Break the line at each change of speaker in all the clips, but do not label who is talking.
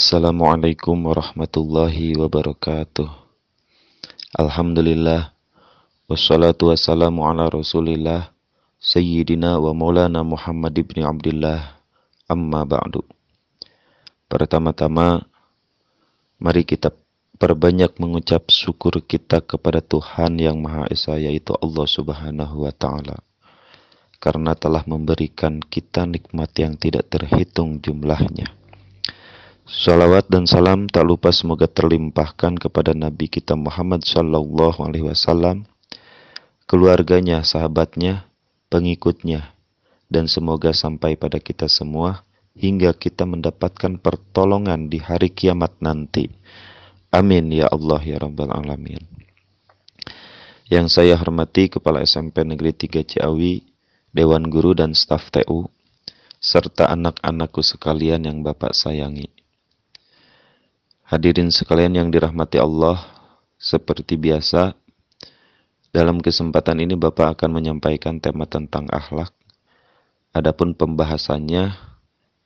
Assalamualaikum warahmatullahi wabarakatuh. Alhamdulillah wassalatu wassalamu ala Rasulillah Sayyidina wa Maulana Muhammad ibn Abdullah amma ba'du. Pertama-tama mari kita perbanyak mengucap syukur kita kepada Tuhan yang Maha Esa yaitu Allah Subhanahu wa taala karena telah memberikan kita nikmat yang tidak terhitung jumlahnya. Salawat dan salam tak lupa semoga terlimpahkan kepada Nabi kita Muhammad Sallallahu Alaihi Wasallam, keluarganya, sahabatnya, pengikutnya, dan semoga sampai pada kita semua hingga kita mendapatkan pertolongan di hari kiamat nanti. Amin ya Allah ya Rabbal Alamin. Yang saya hormati Kepala SMP Negeri 3 Ciawi, Dewan Guru dan staf TU, serta anak-anakku sekalian yang Bapak sayangi. Hadirin sekalian yang dirahmati Allah, seperti biasa, dalam kesempatan ini Bapak akan menyampaikan tema tentang akhlak. Adapun pembahasannya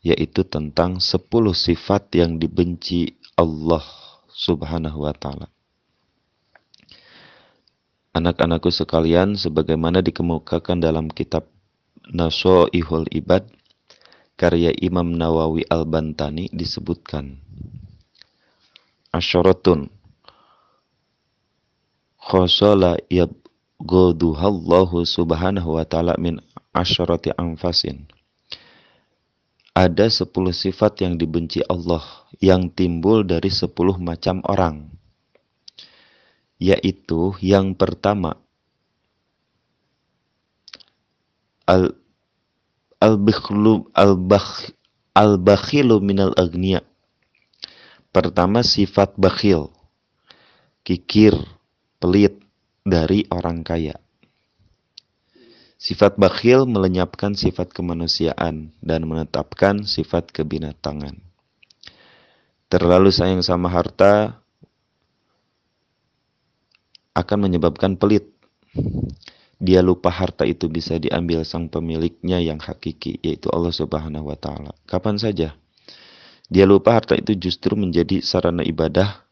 yaitu tentang 10 sifat yang dibenci Allah Subhanahu wa taala. Anak-anakku sekalian, sebagaimana dikemukakan dalam kitab Nasoihul Ibad karya Imam Nawawi Al-Bantani disebutkan Asyaratun khosala yabgoduhallahu subhanahu wa ta'ala min asyarati anfasin. Ada sepuluh sifat yang dibenci Allah yang timbul dari sepuluh macam orang. Yaitu yang pertama al al bikhlu al bakh al bakhilu minal agniya. Pertama sifat bakhil, kikir, pelit dari orang kaya. Sifat bakhil melenyapkan sifat kemanusiaan dan menetapkan sifat kebinatangan. Terlalu sayang sama harta akan menyebabkan pelit dia lupa harta itu bisa diambil sang pemiliknya yang hakiki, yaitu Allah Subhanahu wa Ta'ala. Kapan saja dia lupa harta itu justru menjadi sarana ibadah,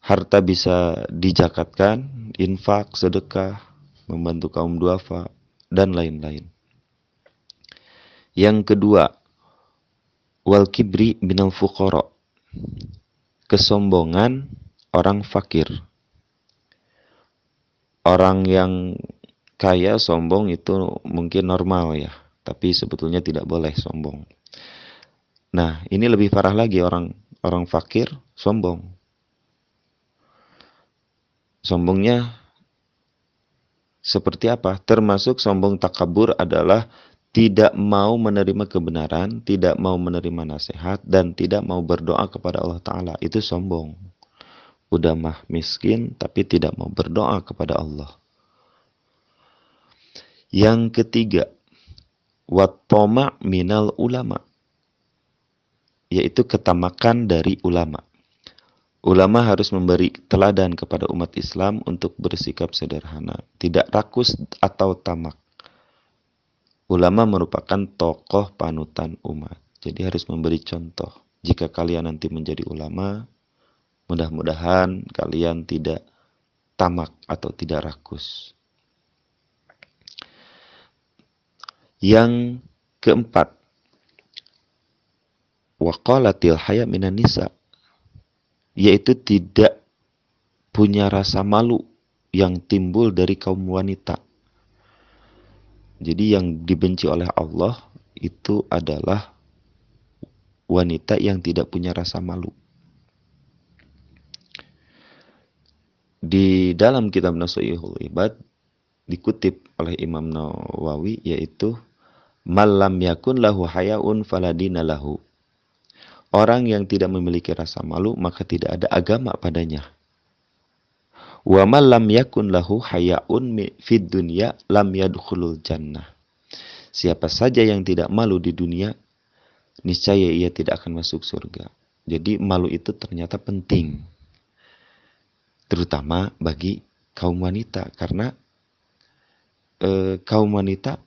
harta bisa dijakatkan, infak, sedekah, membantu kaum duafa, dan lain-lain. Yang kedua, wal kibri minal fuqara. Kesombongan orang fakir. Orang yang kaya sombong itu mungkin normal ya, tapi sebetulnya tidak boleh sombong. Nah, ini lebih parah lagi orang orang fakir sombong. Sombongnya seperti apa? Termasuk sombong takabur adalah tidak mau menerima kebenaran, tidak mau menerima nasihat, dan tidak mau berdoa kepada Allah Ta'ala. Itu sombong. Udah mah miskin, tapi tidak mau berdoa kepada Allah. Yang ketiga, watoma minal ulama, yaitu ketamakan dari ulama. Ulama harus memberi teladan kepada umat Islam untuk bersikap sederhana, tidak rakus atau tamak. Ulama merupakan tokoh panutan umat, jadi harus memberi contoh. Jika kalian nanti menjadi ulama, mudah-mudahan kalian tidak tamak atau tidak rakus. Yang keempat, waqalatil haya minan nisa, yaitu tidak punya rasa malu yang timbul dari kaum wanita. Jadi yang dibenci oleh Allah itu adalah wanita yang tidak punya rasa malu. Di dalam kitab Nasuihul Ibad dikutip oleh Imam Nawawi yaitu malam yakun lahu hayaun faladina lahu. Orang yang tidak memiliki rasa malu maka tidak ada agama padanya. Wa malam yakun lahu hayaun fid dunya lam yadkhulul jannah. Siapa saja yang tidak malu di dunia niscaya ia tidak akan masuk surga. Jadi malu itu ternyata penting. Terutama bagi kaum wanita karena e, kaum wanita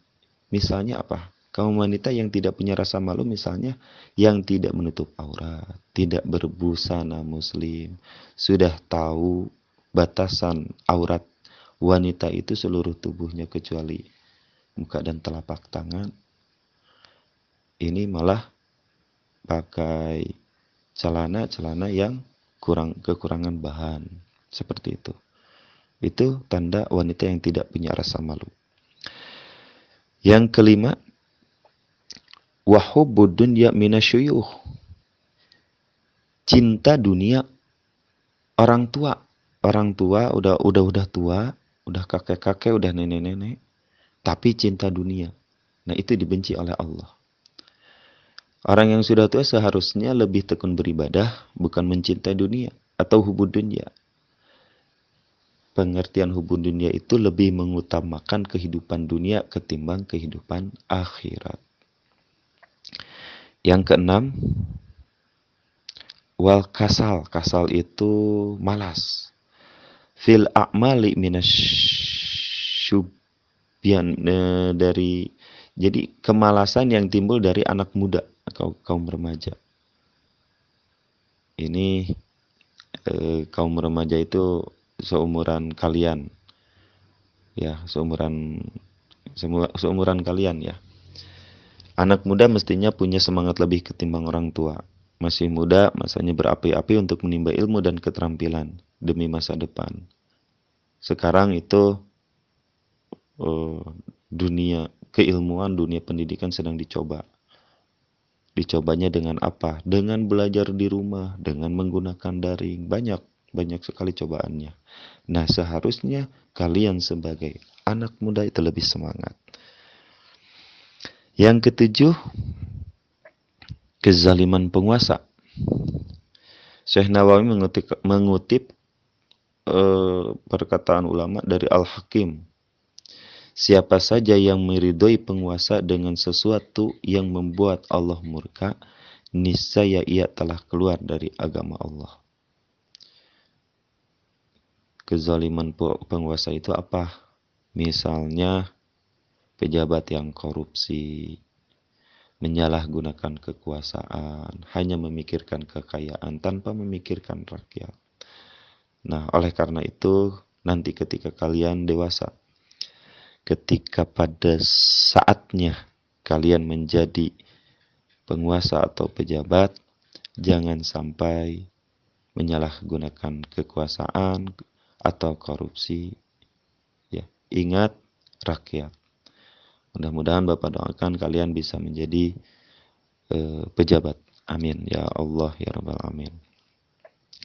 misalnya apa? Kaum wanita yang tidak punya rasa malu misalnya yang tidak menutup aurat, tidak berbusana muslim, sudah tahu batasan aurat wanita itu seluruh tubuhnya kecuali muka dan telapak tangan. Ini malah pakai celana-celana yang kurang kekurangan bahan seperti itu. Itu tanda wanita yang tidak punya rasa malu. Yang kelima, wahubbud dunya minasyuyuh. Cinta dunia orang tua. Orang tua udah udah udah tua, udah kakek-kakek, udah nenek-nenek, tapi cinta dunia. Nah, itu dibenci oleh Allah. Orang yang sudah tua seharusnya lebih tekun beribadah, bukan mencintai dunia atau hubud dunia. Pengertian hubud dunia itu lebih mengutamakan kehidupan dunia ketimbang kehidupan akhirat. Yang keenam, wal kasal. Kasal itu malas. Fil a'mali minasyubyan e, dari jadi kemalasan yang timbul dari anak muda atau kaum remaja. Ini e, kaum remaja itu seumuran kalian. Ya, seumuran seumuran kalian ya Anak muda mestinya punya semangat lebih ketimbang orang tua. Masih muda, masanya berapi-api untuk menimba ilmu dan keterampilan demi masa depan. Sekarang itu uh, dunia keilmuan, dunia pendidikan sedang dicoba. Dicobanya dengan apa? Dengan belajar di rumah, dengan menggunakan daring. Banyak, banyak sekali cobaannya. Nah, seharusnya kalian sebagai anak muda itu lebih semangat. Yang ketujuh, kezaliman penguasa. Syekh Nawawi mengutip, mengutip uh, perkataan ulama dari Al-Hakim. Siapa saja yang meridhoi penguasa dengan sesuatu yang membuat Allah murka, niscaya ia telah keluar dari agama Allah. Kezaliman penguasa itu apa? Misalnya pejabat yang korupsi, menyalahgunakan kekuasaan, hanya memikirkan kekayaan tanpa memikirkan rakyat. Nah, oleh karena itu, nanti ketika kalian dewasa, ketika pada saatnya kalian menjadi penguasa atau pejabat, jangan sampai menyalahgunakan kekuasaan atau korupsi. Ya, ingat rakyat. Mudah-mudahan Bapak doakan kalian bisa menjadi uh, pejabat. Amin. Ya Allah, ya Rabbal Amin.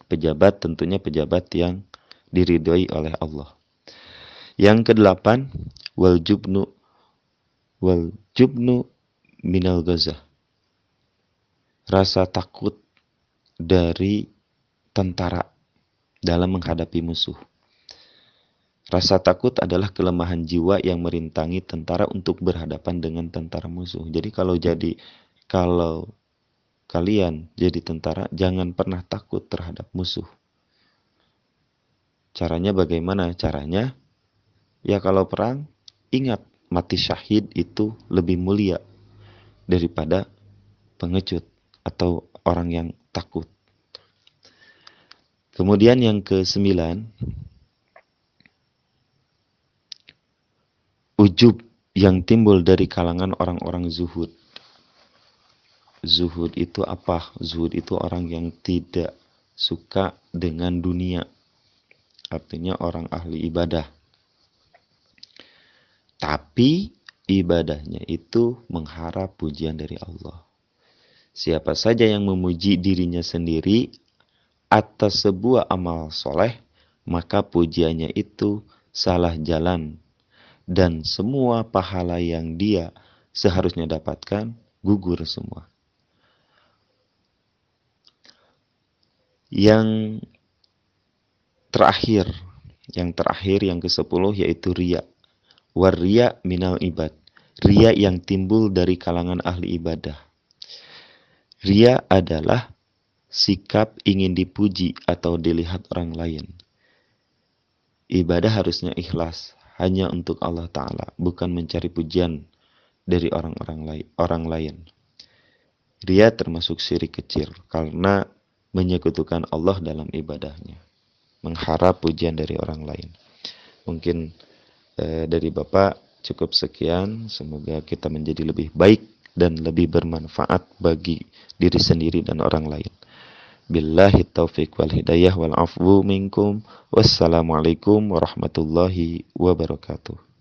Pejabat tentunya pejabat yang diridhoi oleh Allah. Yang kedelapan, wal jubnu wal jubnu minal gazah. Rasa takut dari tentara dalam menghadapi musuh. Rasa takut adalah kelemahan jiwa yang merintangi tentara untuk berhadapan dengan tentara musuh. Jadi kalau jadi kalau kalian jadi tentara, jangan pernah takut terhadap musuh. Caranya bagaimana? Caranya ya kalau perang ingat mati syahid itu lebih mulia daripada pengecut atau orang yang takut. Kemudian yang ke-9 ujub yang timbul dari kalangan orang-orang zuhud. Zuhud itu apa? Zuhud itu orang yang tidak suka dengan dunia. Artinya orang ahli ibadah. Tapi ibadahnya itu mengharap pujian dari Allah. Siapa saja yang memuji dirinya sendiri atas sebuah amal soleh, maka pujiannya itu salah jalan dan semua pahala yang dia seharusnya dapatkan gugur semua. Yang terakhir, yang terakhir yang ke-10 yaitu ria. Waria minal ibad. Ria yang timbul dari kalangan ahli ibadah. Ria adalah sikap ingin dipuji atau dilihat orang lain. Ibadah harusnya ikhlas, hanya untuk Allah Ta'ala, bukan mencari pujian dari orang-orang lain. Orang lain. Ria termasuk syirik kecil karena menyekutukan Allah dalam ibadahnya. Mengharap pujian dari orang lain. Mungkin eh, dari Bapak cukup sekian. Semoga kita menjadi lebih baik dan lebih bermanfaat bagi diri sendiri dan orang lain. Billahi taufiq wal hidayah wal afwu minkum. Wassalamualaikum warahmatullahi wabarakatuh.